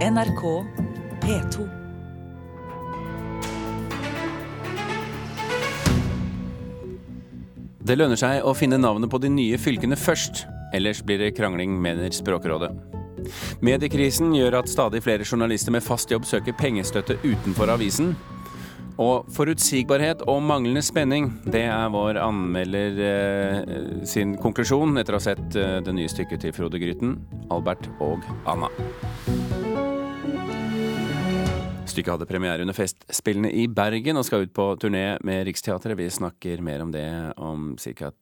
NRK P2. Det lønner seg å finne navnet på de nye fylkene først, ellers blir det krangling, mener Språkrådet. Mediekrisen gjør at stadig flere journalister med fast jobb søker pengestøtte utenfor avisen. Og forutsigbarhet og manglende spenning, det er vår anmelder eh, sin konklusjon etter å ha sett eh, det nye stykket til Frode Grytten, Albert og Anna. Stykket hadde premiere under Festspillene i Bergen og skal ut på turné med Riksteatret. Vi snakker mer om det om ca.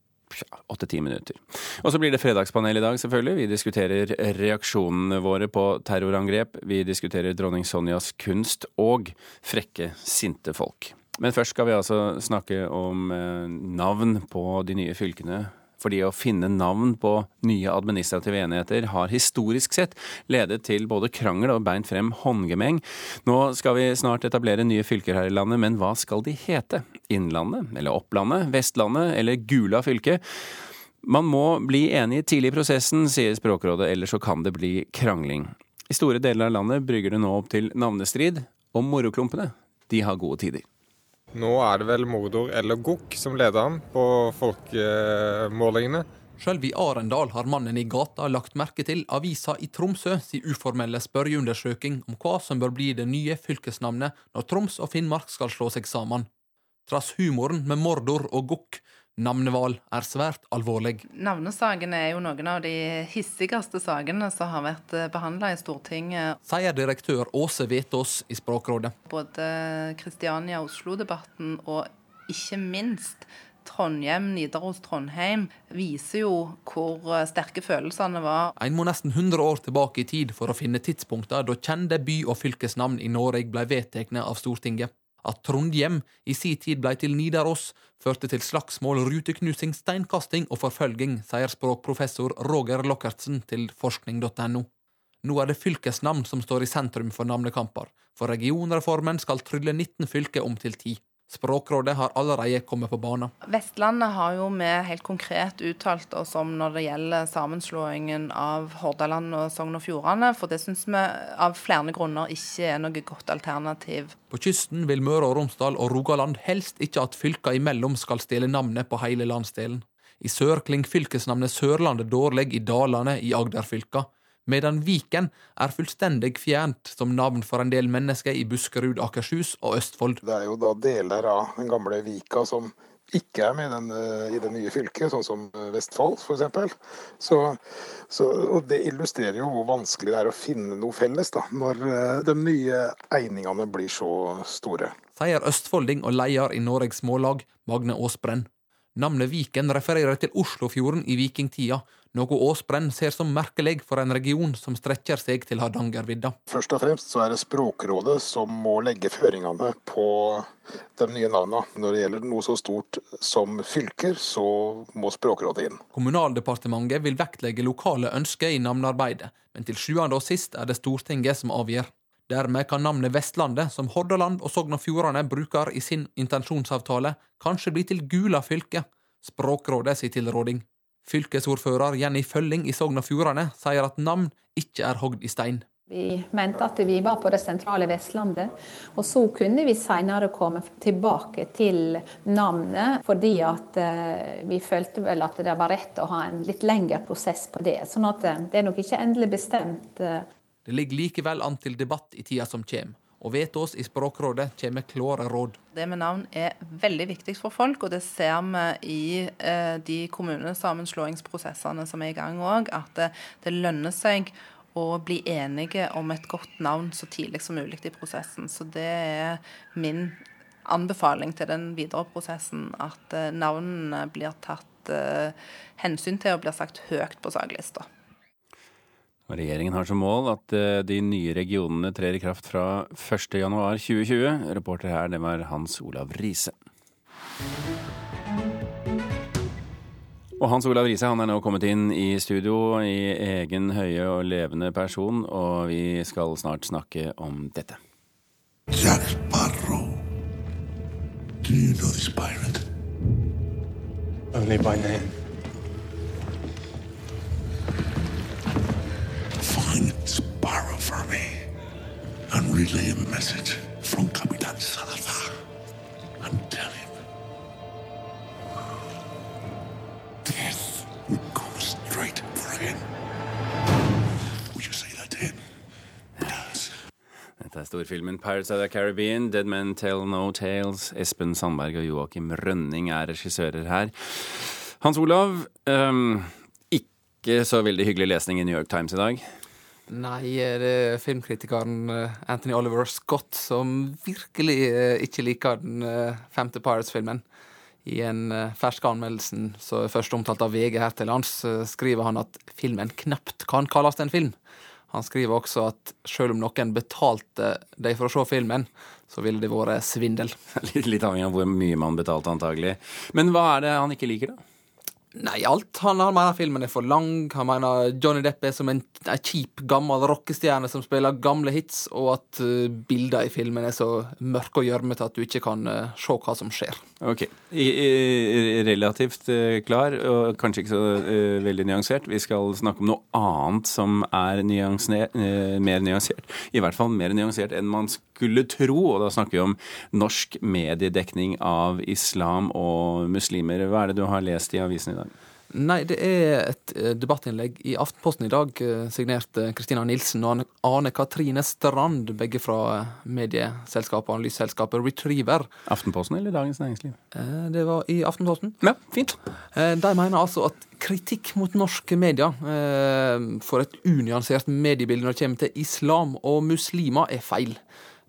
åtte-ti minutter. Og så blir det fredagspanel i dag, selvfølgelig. Vi diskuterer reaksjonene våre på terrorangrep. Vi diskuterer dronning Sonjas kunst og frekke, sinte folk. Men først skal vi altså snakke om eh, navn på de nye fylkene fordi å finne navn på nye administrative enheter har historisk sett ledet til både krangel og beint frem håndgemeng. Nå skal vi snart etablere nye fylker her i landet, men hva skal de hete? Innlandet, eller Opplandet, Vestlandet eller Gula fylke? Man må bli enig tidlig i prosessen, sier Språkrådet, ellers så kan det bli krangling. I store deler av landet brygger det nå opp til navnestrid, og moroklumpene, de har gode tider. Nå er det vel Mordor eller Gokk som leder an på folkemålingene. Selv i Arendal har mannen i gata lagt merke til avisa i Tromsø si uformelle spørreundersøking om hva som bør bli det nye fylkesnavnet når Troms og Finnmark skal slå seg sammen. Trass humoren med Mordor og Gokk Navnevalg er svært alvorlig. Navnesakene er jo noen av de hissigste sakene som har vært behandla i Stortinget. Sier direktør Åse Vetås i Språkrådet. Både Kristiania-Oslo-debatten og ikke minst Trondheim, Nidaros, Trondheim viser jo hvor sterke følelsene var. En må nesten 100 år tilbake i tid for å finne tidspunkter da kjente by- og fylkesnavn i Norge ble vedtatt av Stortinget. At Trondhjem i si tid blei til Nidaros, førte til slagsmål, ruteknusing, steinkasting og forfølging, sier språkprofessor Roger Lockertsen til forskning.no. Nå er det fylkesnavn som står i sentrum for navnekamper, for regionreformen skal trylle 19 fylker om til 10. Språkrådet har allerede kommet på banen. Vestlandet har jo vi helt konkret uttalt oss om når det gjelder sammenslåingen av Hordaland og Sogn og Fjordane, for det syns vi av flere grunner ikke er noe godt alternativ. På kysten vil Møre og Romsdal og Rogaland helst ikke at fylka imellom skal stjele navnet på hele landsdelen. I sør klinger fylkesnavnet Sørlandet dårlig i Dalane i Agderfylka medan Viken er fullstendig fjernt som navn for en del mennesker i Buskerud, Akershus og Østfold. Det er jo da deler av den gamle Vika som ikke er med den, eh, i det nye fylket, sånn som eh, Vestfold f.eks. Så, så, og det illustrerer jo hvor vanskelig det er å finne noe felles da, når eh, de nye egningene blir så store. Sier østfolding og leder i Norges Smålag, Magne Aasbrenn. Navnet Viken refererer til Oslofjorden i vikingtida, noe Aasbrenn ser som merkelig for en region som strekker seg til Hardangervidda. Først og fremst så er det Språkrådet som må legge føringene på de nye navnene. Når det gjelder noe så stort som fylker, så må Språkrådet inn. Kommunaldepartementet vil vektlegge lokale ønsker i navnearbeidet, men til sjuende og sist er det Stortinget som avgjør. Dermed kan navnet Vestlandet, som Hordaland og Sogn og Fjordane bruker i sin intensjonsavtale, kanskje bli til Gula fylke, Språkrådet si tilråding. Fylkesordfører Jenny Følling i Sogn og Fjordane sier at navn ikke er hogd i stein. Vi mente at vi var på det sentrale Vestlandet, og så kunne vi senere komme tilbake til navnet, fordi at eh, vi følte vel at det var rett å ha en litt lengre prosess på det. Sånn at eh, det er nok ikke endelig bestemt. Det ligger likevel an til debatt i tida som kommer. Og vet oss i Språkrådet kommer klare råd. Det med navn er veldig viktig for folk, og det ser vi i eh, de kommunesammenslåingsprosessene som er i gang òg, at det, det, lønner seg å bli enige om et godt navn så tidlig som mulig i prosessen. Så det er min anbefaling til den videre prosessen, at eh, navnene blir tatt eh, hensyn til og blir sagt høyt på saklista. Regjeringen har som mål at eh, de nye regionene trer i kraft fra 1.1.2020. Reporter her, det var Hans Olav Riise. Og Hans Olav Riise han er nå kommet inn i studio i egen høye og levende person, og vi skal snart snakke om dette. Jack Sparrow. Do you know this pirate? Only by name. And relay a message from Capitan Salazar and tell him death will go straight for him. Would you say that to him? Dette er storfilmen Pirates of the Caribbean, Dead Men Tell No Tales. Espen Sandberg og Joakim Rønning er regissører her. Hans Olav, ehm, ikke så veldig hyggelig lesning i New York Times i dag. Nei, det er filmkritikeren eh, Anthony Oliver Scott som virkelig eh, ikke liker den eh, femte Pirates-filmen. I en fersk anmeldelsen som er først omtalt av VG her til lands, skriver han at filmen knapt kan kalles en film. Han skriver også at selv om noen betalte deg for å se filmen, så ville det vært svindel. Litt, litt avhengig av hvor mye man betalte, antagelig. Men hva er det han ikke liker, da? Nei, alt. Han, mener filmen er for lang. Han mener Johnny Depp er som en, en kjip, gammel rockestjerne som spiller gamle hits, og at uh, bilder i filmen er så mørke og gjørmete at du ikke kan uh, se hva som skjer. Ok. I, i, relativt eh, klar, og kanskje ikke så eh, veldig nyansert. Vi skal snakke om noe annet som er nyansne, eh, mer nyansert. I hvert fall mer nyansert enn man skulle tro. Og da snakker vi om norsk mediedekning av islam og muslimer. Hva er det du har lest i avisen i dag? Nei, det er et eh, debattinnlegg i Aftenposten i dag, eh, signert eh, Kristina Nilsen og Ane Katrine Strand, begge fra eh, medieselskapet og analyseselskapet Retriever. Aftenposten eller Dagens Næringsliv? Eh, Det var i Aftenposten. Ja, fint. Eh, De mener altså at kritikk mot norske medier eh, for et unyansert mediebilde når det kommer til islam og muslimer, er feil.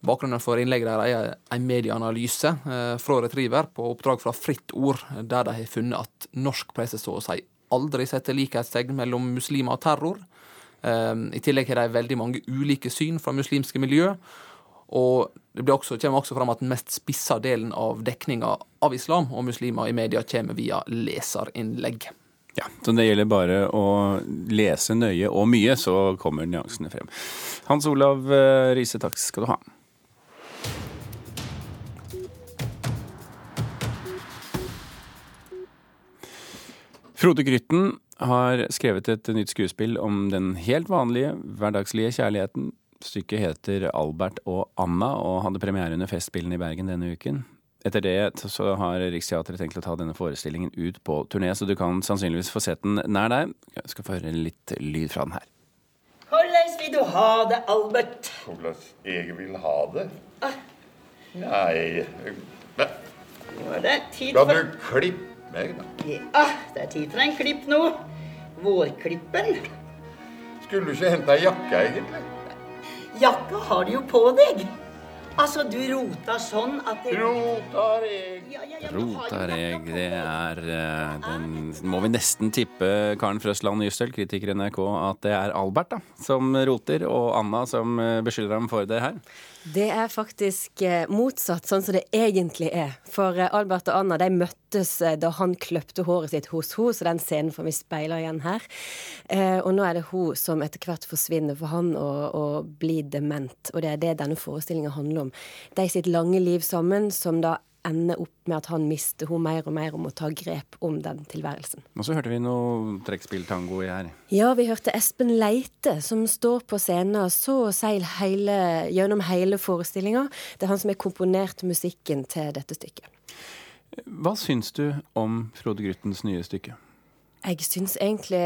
Bakgrunnen for innlegget der er en medieanalyse eh, fra Retriever på oppdrag fra Fritt Ord, der de har funnet at norsk presse så å si aldri setter likhetstegn mellom muslimer og terror. Eh, I tillegg har de veldig mange ulike syn fra muslimske miljø. Og det også, kommer også fram at den mest spissa delen av dekninga av islam og muslimer i media kommer via leserinnlegg. Ja, så det gjelder bare å lese nøye og mye, så kommer nyansene frem. Hans Olav eh, Riise, takk skal du ha. Frode Grytten har skrevet et nytt skuespill om den helt vanlige, hverdagslige kjærligheten. Stykket heter Albert og Anna og hadde premiere under Festspillene i Bergen denne uken. Etter det så har Riksteatret tenkt å ta denne forestillingen ut på turné, så du kan sannsynligvis få sett den nær deg. Jeg skal få høre litt lyd fra den her. Hvordan vil du ha det, Albert? Hvordan jeg vil ha det? Nei men Nå er det tid for Kan du klippe meg, da? Ja, det er tid for en klipp nå. Vårklippen. Skulle du ikke hente ei jakke, egentlig? Jakka har du jo på deg. Altså, du rota sånn at det... Rotar jeg Ja, ja, ja, Rotar jeg, det er eh, den Må vi nesten tippe Karen Frøsland Ystøl, kritiker i NRK, at det er Albert da, som roter, og Anna som eh, beskylder ham for det her. Det er faktisk eh, motsatt, sånn som det egentlig er. For eh, Albert og Anna de møttes eh, da han kløpte håret sitt hos henne, så den scenen får vi speile igjen her. Og nå er det hun som etter hvert forsvinner for han og, og blir dement. Og det er det denne forestillinga handler om. De sitt lange liv sammen, som da ender opp med at han mister hun mer og mer og må ta grep om den tilværelsen. Og så hørte vi noe trekkspilltango i her. Ja, vi hørte Espen Leite, som står på scenen så å si hele, gjennom hele forestillinga. Det er han som har komponert musikken til dette stykket. Hva syns du om Frode Gryttens nye stykke? Jeg syns egentlig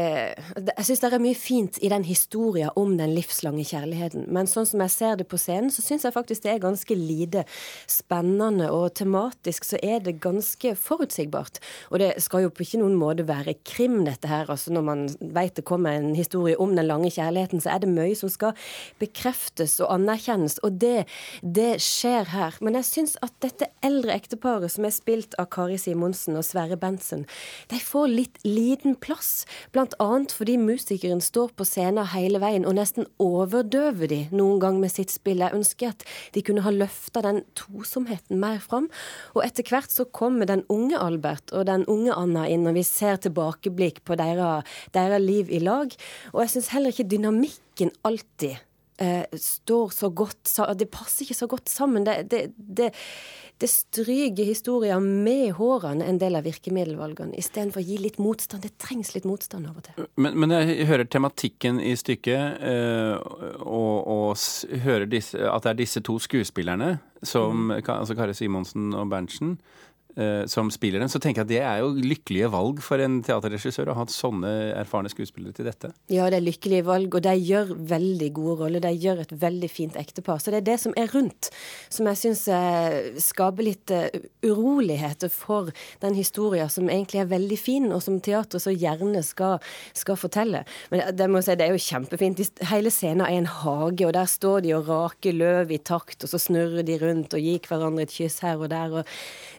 Jeg syns det er mye fint i den historien om den livslange kjærligheten. Men sånn som jeg ser det på scenen, så syns jeg faktisk det er ganske lite spennende. Og tematisk så er det ganske forutsigbart. Og det skal jo på ikke noen måte være krim, dette her. Altså når man vet det kommer en historie om den lange kjærligheten, så er det mye som skal bekreftes og anerkjennes. Og det, det skjer her. Men jeg syns at dette eldre ekteparet, som er spilt av Kari Simonsen og Sverre Bentsen, de får litt liten plass. Blant annet fordi musikeren står på scenen hele veien og nesten overdøver de noen gang med sitt spill. Jeg ønsker at de kunne ha løfta den tosomheten mer fram. Og etter hvert så kommer den unge Albert og den unge Anna inn, og vi ser tilbakeblikk på deres, deres liv i lag. Og jeg syns heller ikke dynamikken alltid eh, står så godt Det passer ikke så godt sammen. Det, det, det, det stryker historier med hårene en del av virkemiddelvalgene, istedenfor å gi litt motstand. Det trengs litt motstand av og til. Men, men jeg hører tematikken i stykket, eh, og, og hører disse, at det er disse to skuespillerne, som, Ka- altså Kari Simonsen og Berntsen, som spiller dem. Så tenker jeg at det er jo lykkelige valg for en teaterregissør å ha sånne erfarne skuespillere til dette. Ja, det er lykkelige valg, og de gjør veldig gode roller. De gjør et veldig fint ektepar. Så det er det som er rundt, som jeg syns eh, skaper litt eh, uroligheter for den historien som egentlig er veldig fin, og som teatret så gjerne skal, skal fortelle. Men det må jeg si, det er jo kjempefint. Hele scenen er en hage, og der står de og raker løv i takt, og så snurrer de rundt og gir hverandre et kyss her og der. og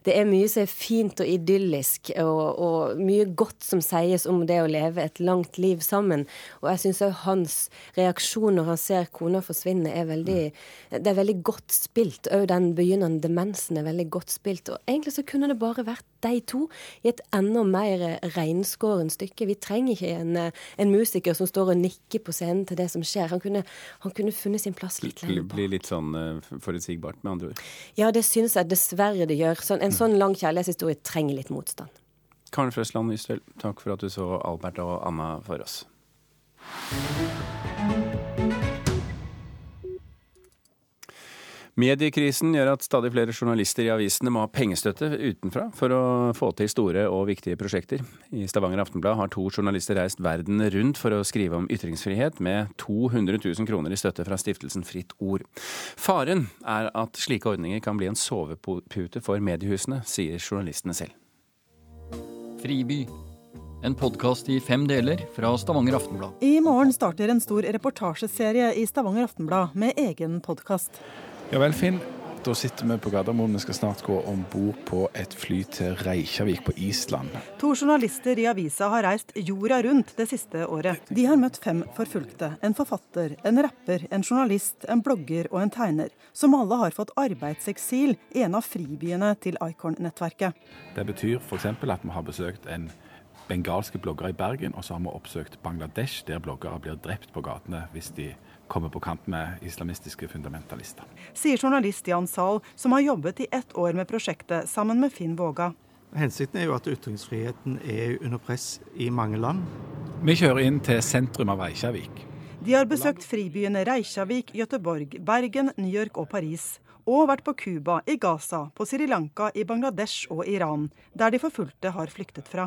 det er mye som er fint og idyllisk, og, og mye godt som sies om det å leve et langt liv sammen. Og jeg syns òg hans reaksjon når han ser kona forsvinne, er veldig Det er veldig godt spilt. Òg den begynnende demensen er veldig godt spilt. Og egentlig så kunne det bare vært de to i et enda mer reinskåren stykke. Vi trenger ikke en, en musiker som står og nikker på scenen til det som skjer. Han kunne, han kunne funnet sin plass litt lenger bak. blir litt sånn eh, forutsigbart, med andre ord. Ja, det syns jeg dessverre det gjør. Sånn, en sånn lang kjærlighetshistorie trenger litt motstand. Karen Frøsland Ystøl, takk for at du så Albert og Anna for oss. Mediekrisen gjør at stadig flere journalister i avisene må ha pengestøtte utenfra for å få til store og viktige prosjekter. I Stavanger Aftenblad har to journalister reist verden rundt for å skrive om ytringsfrihet, med 200 000 kroner i støtte fra stiftelsen Fritt Ord. Faren er at slike ordninger kan bli en sovepute for mediehusene, sier journalistene selv. Friby. En podkast i fem deler fra Stavanger Aftenblad. I morgen starter en stor reportasjeserie i Stavanger Aftenblad med egen podkast. Ja vel, Finn. Da sitter vi på Gardermoen. Vi skal snart gå om bord på et fly til Reykjavik på Island. To journalister i avisa har reist jorda rundt det siste året. De har møtt fem forfulgte. En forfatter, en rapper, en journalist, en blogger og en tegner. Som alle har fått arbeidseksil i en av fribyene til Icon-nettverket. Det betyr f.eks. at vi har besøkt en bengalske blogger i Bergen, og så har vi oppsøkt Bangladesh, der bloggere blir drept på gatene hvis de kommer på kamp med islamistiske fundamentalister. Sier journalist Jan Zahl, som har jobbet i ett år med prosjektet sammen med Finn Våga. Hensikten er jo at ytringsfriheten er under press i mange land. Vi kjører inn til sentrum av Reykjavik. De har besøkt fribyene Reykjavik, Gøteborg, Bergen, New York og Paris. Og vært på Cuba, i Gaza, på Sri Lanka, i Bangladesh og Iran, der de forfulgte har flyktet fra.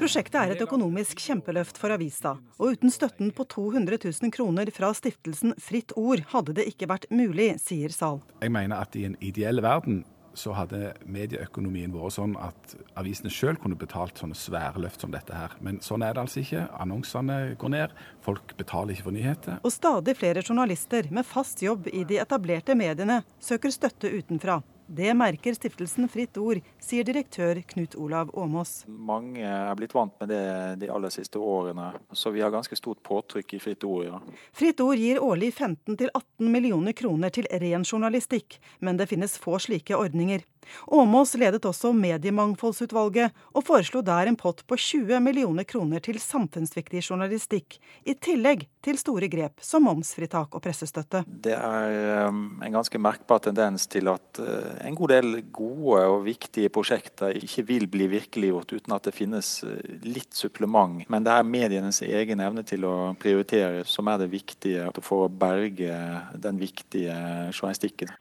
Prosjektet er et økonomisk kjempeløft for avisa, og uten støtten på 200 000 kroner fra stiftelsen Fritt Ord hadde det ikke vært mulig, sier Zahl. Jeg mener at i en ideell verden så hadde medieøkonomien vært sånn at avisene sjøl kunne betalt sånne svære løft som dette her. Men sånn er det altså ikke. Annonsene går ned, folk betaler ikke for nyheter. Og stadig flere journalister med fast jobb i de etablerte mediene søker støtte utenfra. Det merker stiftelsen Fritt Ord, sier direktør Knut Olav Åmås. Mange er blitt vant med det de aller siste årene, så vi har ganske stort påtrykk i Fritt Ord. Ja. Fritt Ord gir årlig 15-18 millioner kroner til ren journalistikk, men det finnes få slike ordninger. Åmås ledet også Mediemangfoldsutvalget, og foreslo der en pott på 20 millioner kroner til samfunnsviktig journalistikk, i tillegg til store grep som momsfritak og pressestøtte. Det er um, en ganske merkbar tendens til at uh, en god del gode og viktige prosjekter ikke vil bli virkeliggjort uten at det finnes uh, litt supplement. Men det er medienes egen evne til å prioritere som er det viktige for å berge den viktige journalistikken.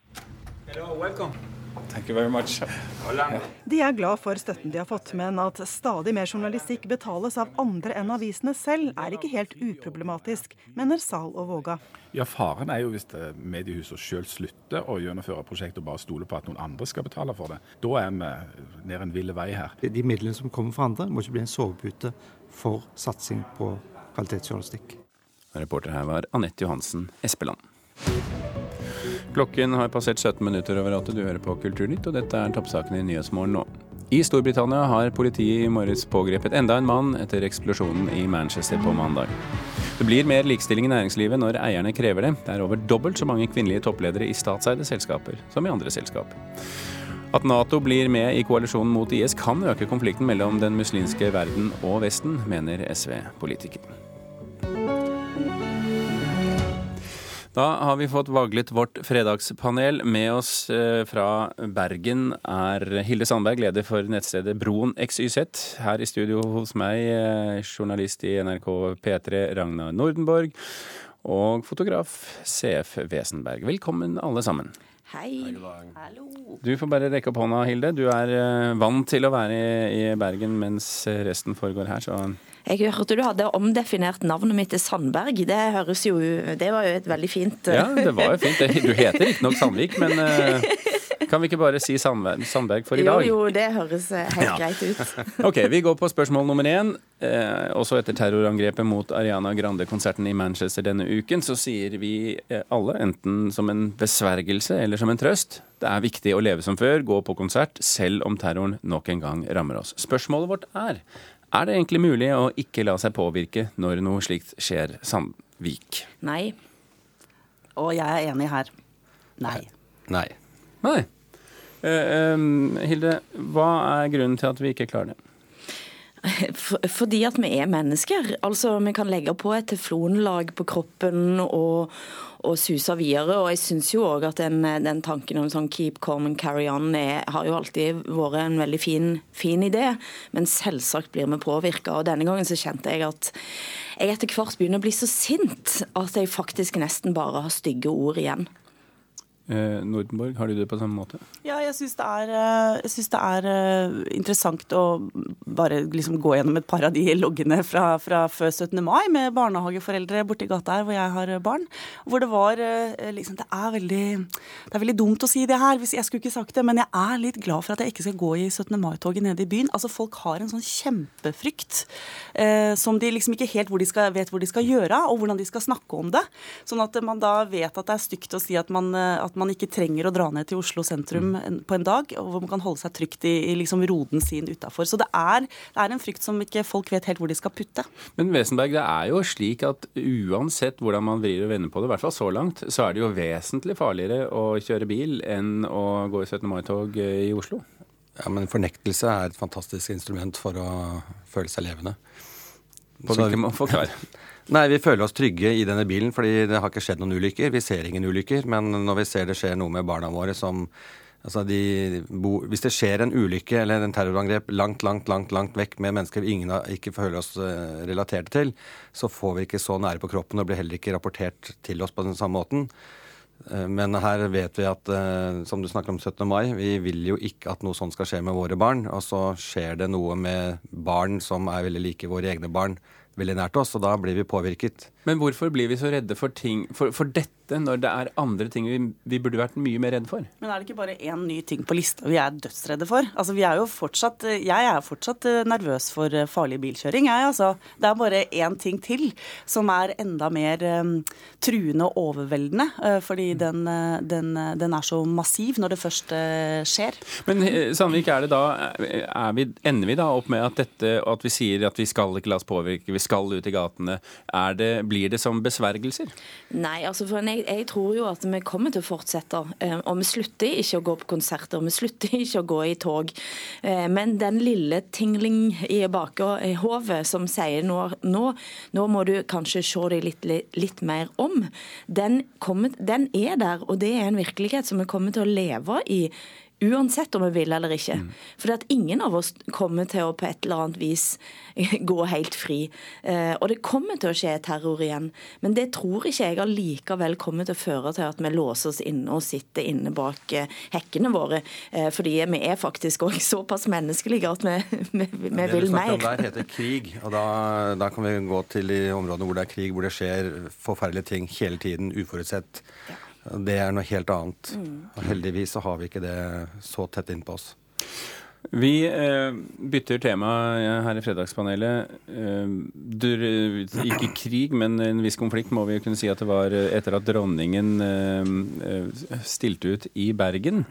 Hello, welcome. De er glad for støtten de har fått, men at stadig mer journalistikk betales av andre enn avisene selv, er ikke helt uproblematisk, mener Zahl og Våga. Ja, Faren er jo hvis det- mediehusene sjøl slutter å gjennomføre prosjektet og bare stoler på at noen andre skal betale for det. Da er vi ned en vill vei her. De midlene som kommer fra andre, må ikke bli en sovepute for satsing på kvalitetsjournalistikk. Reporter her var Anette Johansen Espeland. Klokken har passert 17 minutter over åtte. Du hører på Kulturnytt, og dette er toppsakene i Nyhetsmorgen nå. I Storbritannia har politiet i morges pågrepet enda en mann etter eksplosjonen i Manchester på mandag. Det blir mer likestilling i næringslivet når eierne krever det. Det er over dobbelt så mange kvinnelige toppledere i statseide selskaper som i andre selskap. At Nato blir med i koalisjonen mot IS kan øke konflikten mellom den muslimske verden og Vesten, mener SV-politiker. Da har vi fått vaglet vårt fredagspanel. Med oss eh, fra Bergen er Hilde Sandberg, leder for nettstedet Broen XYZ. Her i studio hos meg, eh, journalist i NRK P3 Ragnar Nordenborg. Og fotograf CF Wesenberg. Velkommen alle sammen. Hei. Hallo. Du får bare rekke opp hånda, Hilde. Du er eh, vant til å være i, i Bergen mens resten foregår her, så Jeg hørte du hadde omdefinert navnet mitt til Sandberg. Det høres jo Det var jo et veldig fint Ja, det var jo fint. Du heter riktignok Sandvik, men eh, kan vi ikke bare si Sandberg, Sandberg for i dag? Jo, jo, det høres eh, helt Ja. greit ut. Ok, vi går på spørsmål nummer én. Eh, også etter terrorangrepet mot Ariana Grande-konserten i Manchester denne uken, så sier vi eh, alle, enten som en besvergelse eller som en trøst, det er viktig å leve som før, gå på konsert, selv om terroren nok en gang rammer oss. Spørsmålet vårt er, er det egentlig mulig å ikke la seg påvirke når noe slikt skjer, Sandvik? Nei. Og jeg er enig her. Nei. Nei. Nei. Eh, Hilde, hva er grunnen til at vi ikke klarer det? Fordi at vi er mennesker. Altså, Vi kan legge på et teflonlag på kroppen og, og susa videre. Og jeg syns jo òg at den, den tanken om sånn keep calm and carry on er, har jo alltid vært en veldig fin, fin idé. Men selvsagt blir vi påvirka. Og denne gangen så kjente jeg at jeg etter hvert begynner å bli så sint at jeg faktisk nesten bare har stygge ord igjen. Eh, Nordenborg, har du det på samme måte? Ja, jeg syns det er, eh, synes det er eh, interessant å bare liksom gå gjennom et par av de loggene fra, fra før 17. mai med barnehageforeldre borti gata her hvor jeg har barn. Hvor det var eh, liksom Det er veldig, det er veldig dumt å si det her, hvis jeg skulle ikke sagt det, men jeg er litt glad for at jeg ikke skal gå i 17. mai-toget nede i byen. Altså Folk har en sånn kjempefrykt eh, som de liksom ikke helt hvor skal, vet hvor de skal gjøre og hvordan de skal snakke om det. Sånn at man da vet at det er stygt å si at man, eh, at man ikke trenger å dra ned til Oslo sentrum mm. på en dag, og hvor man kan holde seg trygt i, i liksom roden sin utafor. Så det er, det er en frykt som ikke folk vet helt hvor de skal putte. Men Wesenberg, det er jo slik at uansett hvordan man vrir og vender på det, i hvert fall så langt, så er det jo vesentlig farligere å kjøre bil enn å gå i 17. mai-tog i Oslo. Ja, men fornektelse er et fantastisk instrument for å føle seg levende. På hvilken måte? Forklar. Nei, Vi føler oss trygge i denne bilen fordi det har ikke skjedd noen ulykker. Vi ser ingen ulykker, men når vi ser det skjer noe med barna våre som altså de bo, Hvis det skjer en ulykke eller en terrorangrep langt, langt, langt langt vekk med mennesker vi ingen ikke føler oss eh, relaterte til, så får vi ikke så nære på kroppen og blir heller ikke rapportert til oss på den samme måten. Eh, Men her vet vi at, eh, som du snakker om 17. mai, vi vil jo ikke at noe sånt skal skje med våre barn. Og så skjer det noe med barn som er veldig like våre egne barn, veldig nært oss, og da blir vi påvirket. Men hvorfor blir vi så redde for, ting, for, for dette når det er andre ting vi, vi burde vært mye mer redde for? Men er det ikke bare én ny ting på lista vi er dødsredde for? Altså, vi er jo fortsatt, jeg er fortsatt eh, nervøs for eh, farlig bilkjøring. Jeg, altså. Det er bare én ting til som er enda mer um, truende og overveldende. Uh, fordi den, eh, den, eh, den er så massiv når det først skjer. Men Sandvik, er det da, er vi, ender vi da opp med at dette, at vi sier at vi skal ikke la oss påvirke, vi skal ut i gatene. Er det, blir det som besvergelser? Nei, altså for jeg, jeg tror jo at vi kommer til å fortsette. eh, Og vi slutter ikke å gå på konserter, vi slutter ikke å gå i tog. Eh, Men den lille tingling i bakhovet som sier nå, nå, nå må du kanskje se deg litt, litt mer om, den, kommer, den er der. Og det er en virkelighet som vi kommer til å leve i. Uansett om vi vil eller ikke. For at ingen av oss kommer til å på et eller annet vis gå helt fri. Eh, og det kommer til å skje terror igjen. Men det tror ikke jeg allikevel kommer til å føre til at vi låser oss inne og sitter inne bak eh, hekkene våre. Eh, fordi vi er faktisk òg såpass menneskelige at vi, vi, vi det vil vi snakker om der, heter krig. Og da, da kan vi gå til de områdene hvor det er krig, hvor det skjer forferdelige ting hele tiden, uforutsett. Det er noe helt annet. Mm. Og heldigvis så har vi ikke det så tett innpå oss. Vi eh, bytter tema her i Fredagspanelet. Eh, du, ikke krig, men en viss konflikt må vi kunne si at det var eh, etter at dronningen eh, eh, stilte ut i Bergen.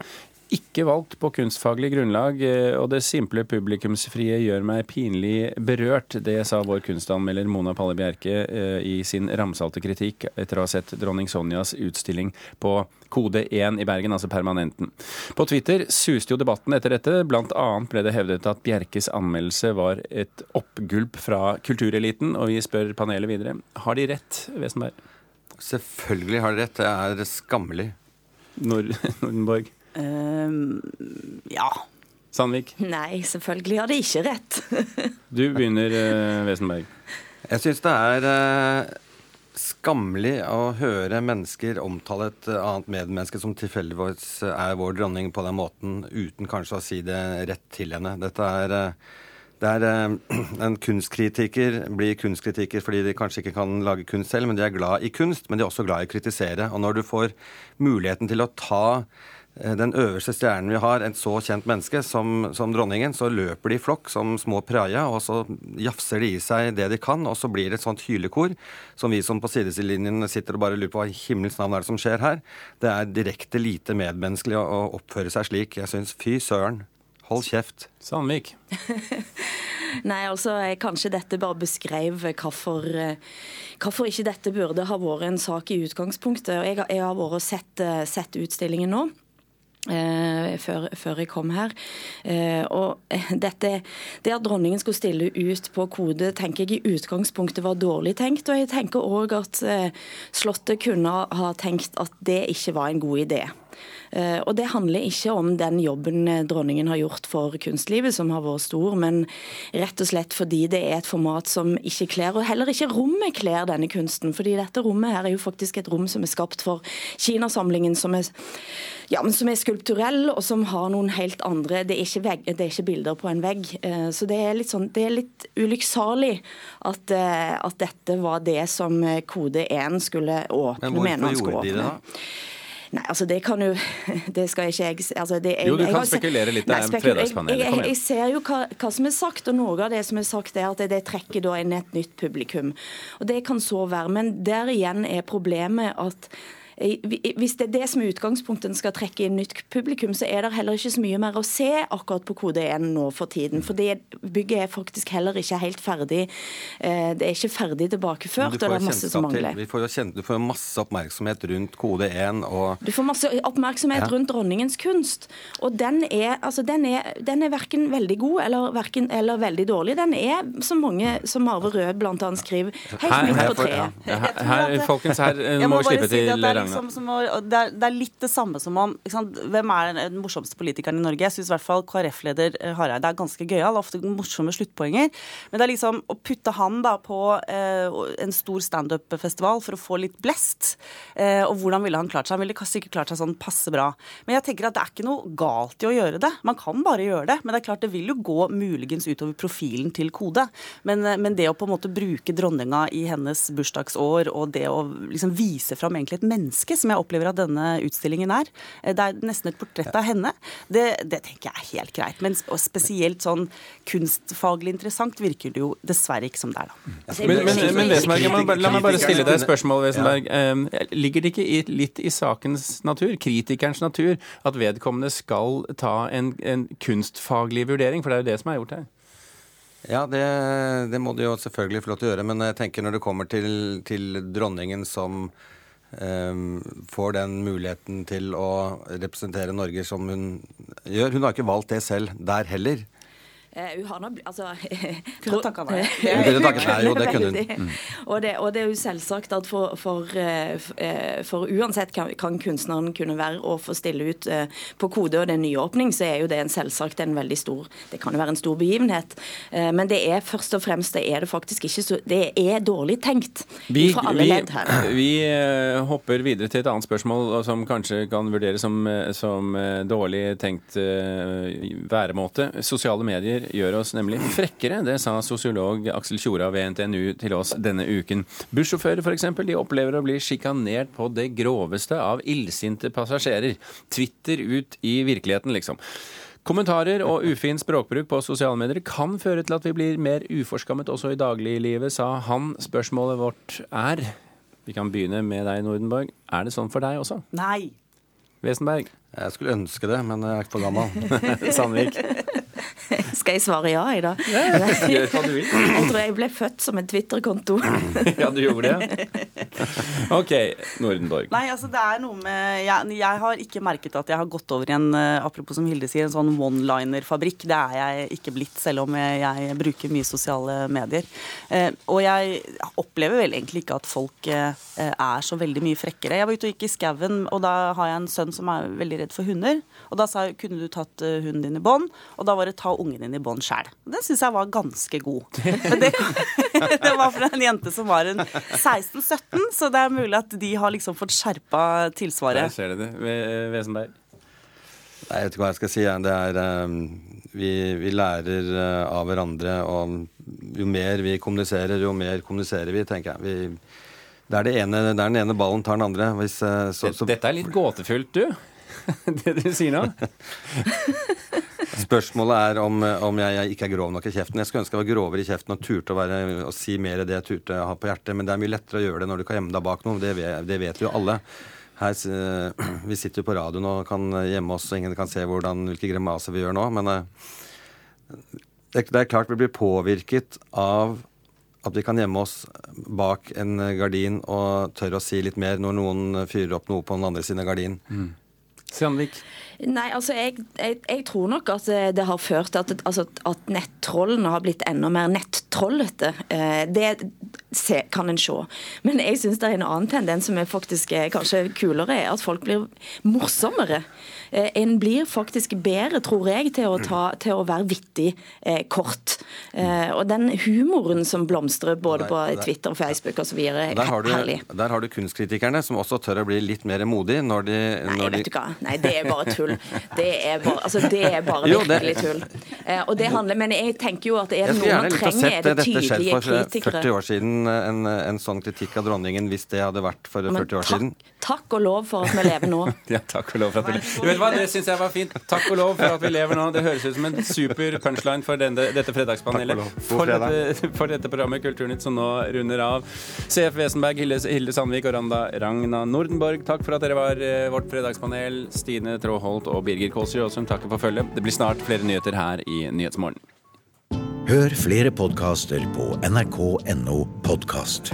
Ikke valgt på kunstfaglig grunnlag, eh, og det simple publikumsfrie gjør meg pinlig berørt. Det sa vår kunstanmelder Mona Palle Bjerke eh, i sin ramsalte kritikk etter å ha sett dronning Sonjas utstilling på Kode 1 i Bergen, altså Permanenten. På Twitter suste jo debatten etter dette. Blant annet ble det hevdet at Bjerkes anmeldelse var et oppgulp fra kultureliten, og vi spør panelet videre. Har de rett, Wesenberg? Selvfølgelig har de rett. Det er skammelig. Nord Nordenborg? Um, ja. Sandvik? Nei, selvfølgelig har de ikke rett. du begynner, uh, Wesenberg. Jeg syns det er uh, skammelig å høre mennesker omtale et annet medmenneske som tilfeldigvis er vår dronning på den måten, uten kanskje å si det rett til henne. Dette er uh, det er En kunstkritiker blir kunstkritiker fordi de kanskje ikke kan lage kunst selv, men de er glad i kunst, men de er også glad i å kritisere. Og når du får muligheten til å ta Eh, den øverste stjernen vi har, et så kjent menneske som, som, dronningen, så løper de i flokk som små praia, og så jafser de i seg det de kan, og så blir det et sånt hylekor som vi som på sidelinjen sitter og bare lurer på hva i himmels navn er det som skjer her. Det er direkte lite medmenneskelig å, å oppføre seg slik. Jeg syns fy søren. Hold kjeft. Sandvik. Nei, altså, Kanskje dette bare beskrev hvorfor, hvorfor ikke dette burde ha vært en sak i utgangspunktet. Jeg, jeg har vært og sett, sett utstillingen nå. Eh, før, før, jeg kom her. Eh, og dette, Det at dronningen skulle stille ut på kode, tenker jeg i utgangspunktet var dårlig tenkt. Og jeg tenker òg at eh, Slottet kunne ha tenkt at det ikke var en god idé. Eh, og Det handler ikke om den jobben eh, dronningen har gjort for kunstlivet, som har vært stor, men rett og slett fordi det er et format som ikke kler, og heller ikke rommet kler denne kunsten. fordi dette rommet her er jo faktisk et rom som er skapt for Kinasamlingen, som er, ja, som er skulpturell, og som har noen helt andre Det er ikke, vegg, det er ikke bilder på en vegg. Eh, så det er litt, sånn, det er litt ulykksalig at, at dette var det som kode 1 skulle åpne med. Men hvorfor gjorde de det da? Nei, altså det kan jo Det skal ikke jeg altså det, jeg, Jo, du kan jeg, spekulere litt. Det er Fredagspanelet. Jeg, jeg, jeg, ser jo hva, hva, som er sagt, og noe av det som er sagt, er at det, det trekker da inn et nytt publikum. Og Det kan så være. Men der igjen er problemet at hvis det er det som er utgangspunktet skal trekke inn nytt publikum, så er det heller ikke så mye mer å se akkurat på Kode 1 nå for tiden. For det bygget er faktisk heller ikke helt ferdig. Eh, det er ikke ferdig tilbakeført, og det er masse som mangler. Vi får jo kjent, du får jo masse oppmerksomhet rundt Kode 1 og Du får masse oppmerksomhet ja. rundt dronningens kunst. Og den er, altså, den er, den er verken veldig god eller, verken, eller veldig dårlig. Den er, som mange som Arve Rød bl.a. skriver, helt midt på treet. Her, her, folkens, her må vi slippe til Ragnhild liksom som det, er, det, er, litt det samme som om Hvem er den morsomste politikeren i Norge? Jeg syns i hvert fall KrF-leder eh, Hareide er ganske gøyal. Ofte morsomme sluttpoenger. Men det er liksom å putte han da på eh, en stor standup-festival for å få litt blest. Eh, og hvordan ville han klart seg? Han ville sikkert klart seg sånn passe bra. Men jeg tenker at det er ikke noe galt i å gjøre det. Man kan bare gjøre det. Men det er klart det vil jo gå muligens utover profilen til Kode. Men, eh, men det å på en måte bruke dronninga i hennes bursdagsår, og det å liksom vise fram egentlig et menneske menneske, som jeg opplever at denne utstillingen er. Eh, det er nesten et portrett av henne. Det, det tenker jeg er helt greit. Men spesielt sånn kunstfaglig interessant virker det jo dessverre ikke som det er, da. Men, men, men Wesenberg, la meg bare stille deg et spørsmål, Wesenberg. Ligger det ikke i, litt i sakens natur, kritikerens natur, at vedkommende skal ta en, en kunstfaglig vurdering? For det er jo det som er gjort her. Ja, det, det, må du jo selvfølgelig få lov til å gjøre. Men jeg tenker når det kommer til, til dronningen som får den muligheten til å representere Norge som hun gjør. Hun har ikke valgt det selv der heller. Uh, hun har nå altså, Kunne takka nei. Kunne takket nei, jo, det kunne hun. Mm. Og, det, og, det, er jo selvsagt at for, for, uh, for uansett kan, kan, kunstneren kunne være å få stille ut uh, på kode og det er nyåpning, så er jo det en selvsagt en veldig stor Det kan jo være en stor begivenhet. men det er først og fremst det er det faktisk ikke så Det er dårlig tenkt vi, fra alle vi, ledd her. Vi hopper videre til et annet spørsmål som kanskje kan vurderes som, som dårlig tenkt væremåte. Sosiale medier gjør oss nemlig frekkere. Det sa sosiolog Aksel Tjora ved NTNU til oss denne uken. Bussjåfører f.eks. de opplever å bli sjikanert på det groveste av illsinte passasjerer. Twitter ut i virkeligheten, liksom. Kommentarer og ufin språkbruk på sosiale medier kan føre til at vi blir mer uforskammet også i dagliglivet, sa han. Spørsmålet vårt er Vi kan begynne med deg, Nordenborg. Er det sånn for deg også? Nei. Wesenberg? Jeg skulle ønske det, men jeg er ikke for gammel. Sandvik? Skal jeg svare ja i dag? gjør hva du vil. Jeg tror jeg ble født som en Twitter-konto. Ja, du gjorde det. OK, Nordenborg. Nei, altså det er noe med jeg, jeg har ikke merket at jeg har gått over i en eh, apropos som Hilde sier, en sånn one-liner-fabrikk. Det er jeg ikke blitt, selv om jeg, jeg bruker mye sosiale medier. Eh, og jeg opplever vel egentlig ikke at folk eh, er så veldig mye frekkere. Jeg var ute og gikk i skauen, og da har jeg en sønn som er veldig redd for hunder. Og da sa jeg kunne du tatt hunden din i bånd? Og da var det ta ungen din i bånd sjæl. Den syns jeg var ganske god. Men det, det var fra en jente som var en 16-17, så det er mulig at de har liksom fått skjerpa tilsvaret. Der ser du det. Ve- Wesenberg. Nei, Jeg vet ikke hva jeg skal si. Det er, eh, vi, vi lærer eh, av hverandre, og jo mer vi kommuniserer, jo mer kommuniserer vi, tenker jeg. Vi, det, er det ene, det er den ene ballen tar den andre. Hvis, eh, så, så, Dette er litt gåtefullt, du. Det du sier nå. Spørsmålet er om, om jeg, jeg ikke er grov nok i kjeften. Jeg skulle ønske jeg var grovere i kjeften og turte å, være, å si mer det jeg turte å ha på hjertet, men det er mye lettere å gjøre det når du kan gjemme deg bak noe. Det vet, det vet jo alle. Her, eh, vi sitter jo på radioen og kan gjemme oss, og ingen kan se hvordan, hvilke grimaser vi gjør nå. Men eh, det, det er klart vi blir påvirket av at vi kan gjemme oss bak en gardin og tørre å si litt mer når noen fyrer opp noe på den andre siden av gardinen. Mm. Sandvik. Nei, altså jeg, jeg, jeg tror nok at det, det har ført til at, altså, at nettrollene har blitt enda mer nettrollete. Eh, det se, kan en se. Men jeg syns det er en annen tendens som er faktisk er kanskje kulere, er at folk blir morsommere. Eh, en blir faktisk bedre, tror jeg, til å, ta, til å være vittig eh, kort. Eh, og den humoren som blomstrer både på Twitter og Facebook osv., er Der har, du, herlig. der har du kunstkritikerne, som også tør å bli litt mer modige når de Nei, når de, vet du hva. Nei, det er bare tull. Det er bare, altså, det er bare Jo, det- virkelig tull. Eh, og det handler, men jeg tenker jo at er Jeg det skulle noe gjerne man likt å trenger, sett er det dette skjedd tydelige for eh, kritikere. 40 år siden, en, en sånn kritikk av dronningen, hvis det hadde vært for Men 40 år siden. Takk og lov for at vi lever nå. Ja, takk og lov for at vi lever. Det syns jeg var fint. Takk og lov for at vi lever nå. Det høres ut som en super punchline for denne, dette fredagspanelet. Takk og lov. God For fredag. dette, for dette programmet Kulturnytt som nå runder av. CF Wesenberg, Hilde, Hilde Sandvik og Randa Ragna Nordenborg, takk for at dere var eh, vårt fredagspanel. Stine Tråholt og Birger Kåsrud Aasum takker for følget. Det blir snart flere nyheter her i Nyhetsmorgen. Hør flere podkaster på nrk.no podkast.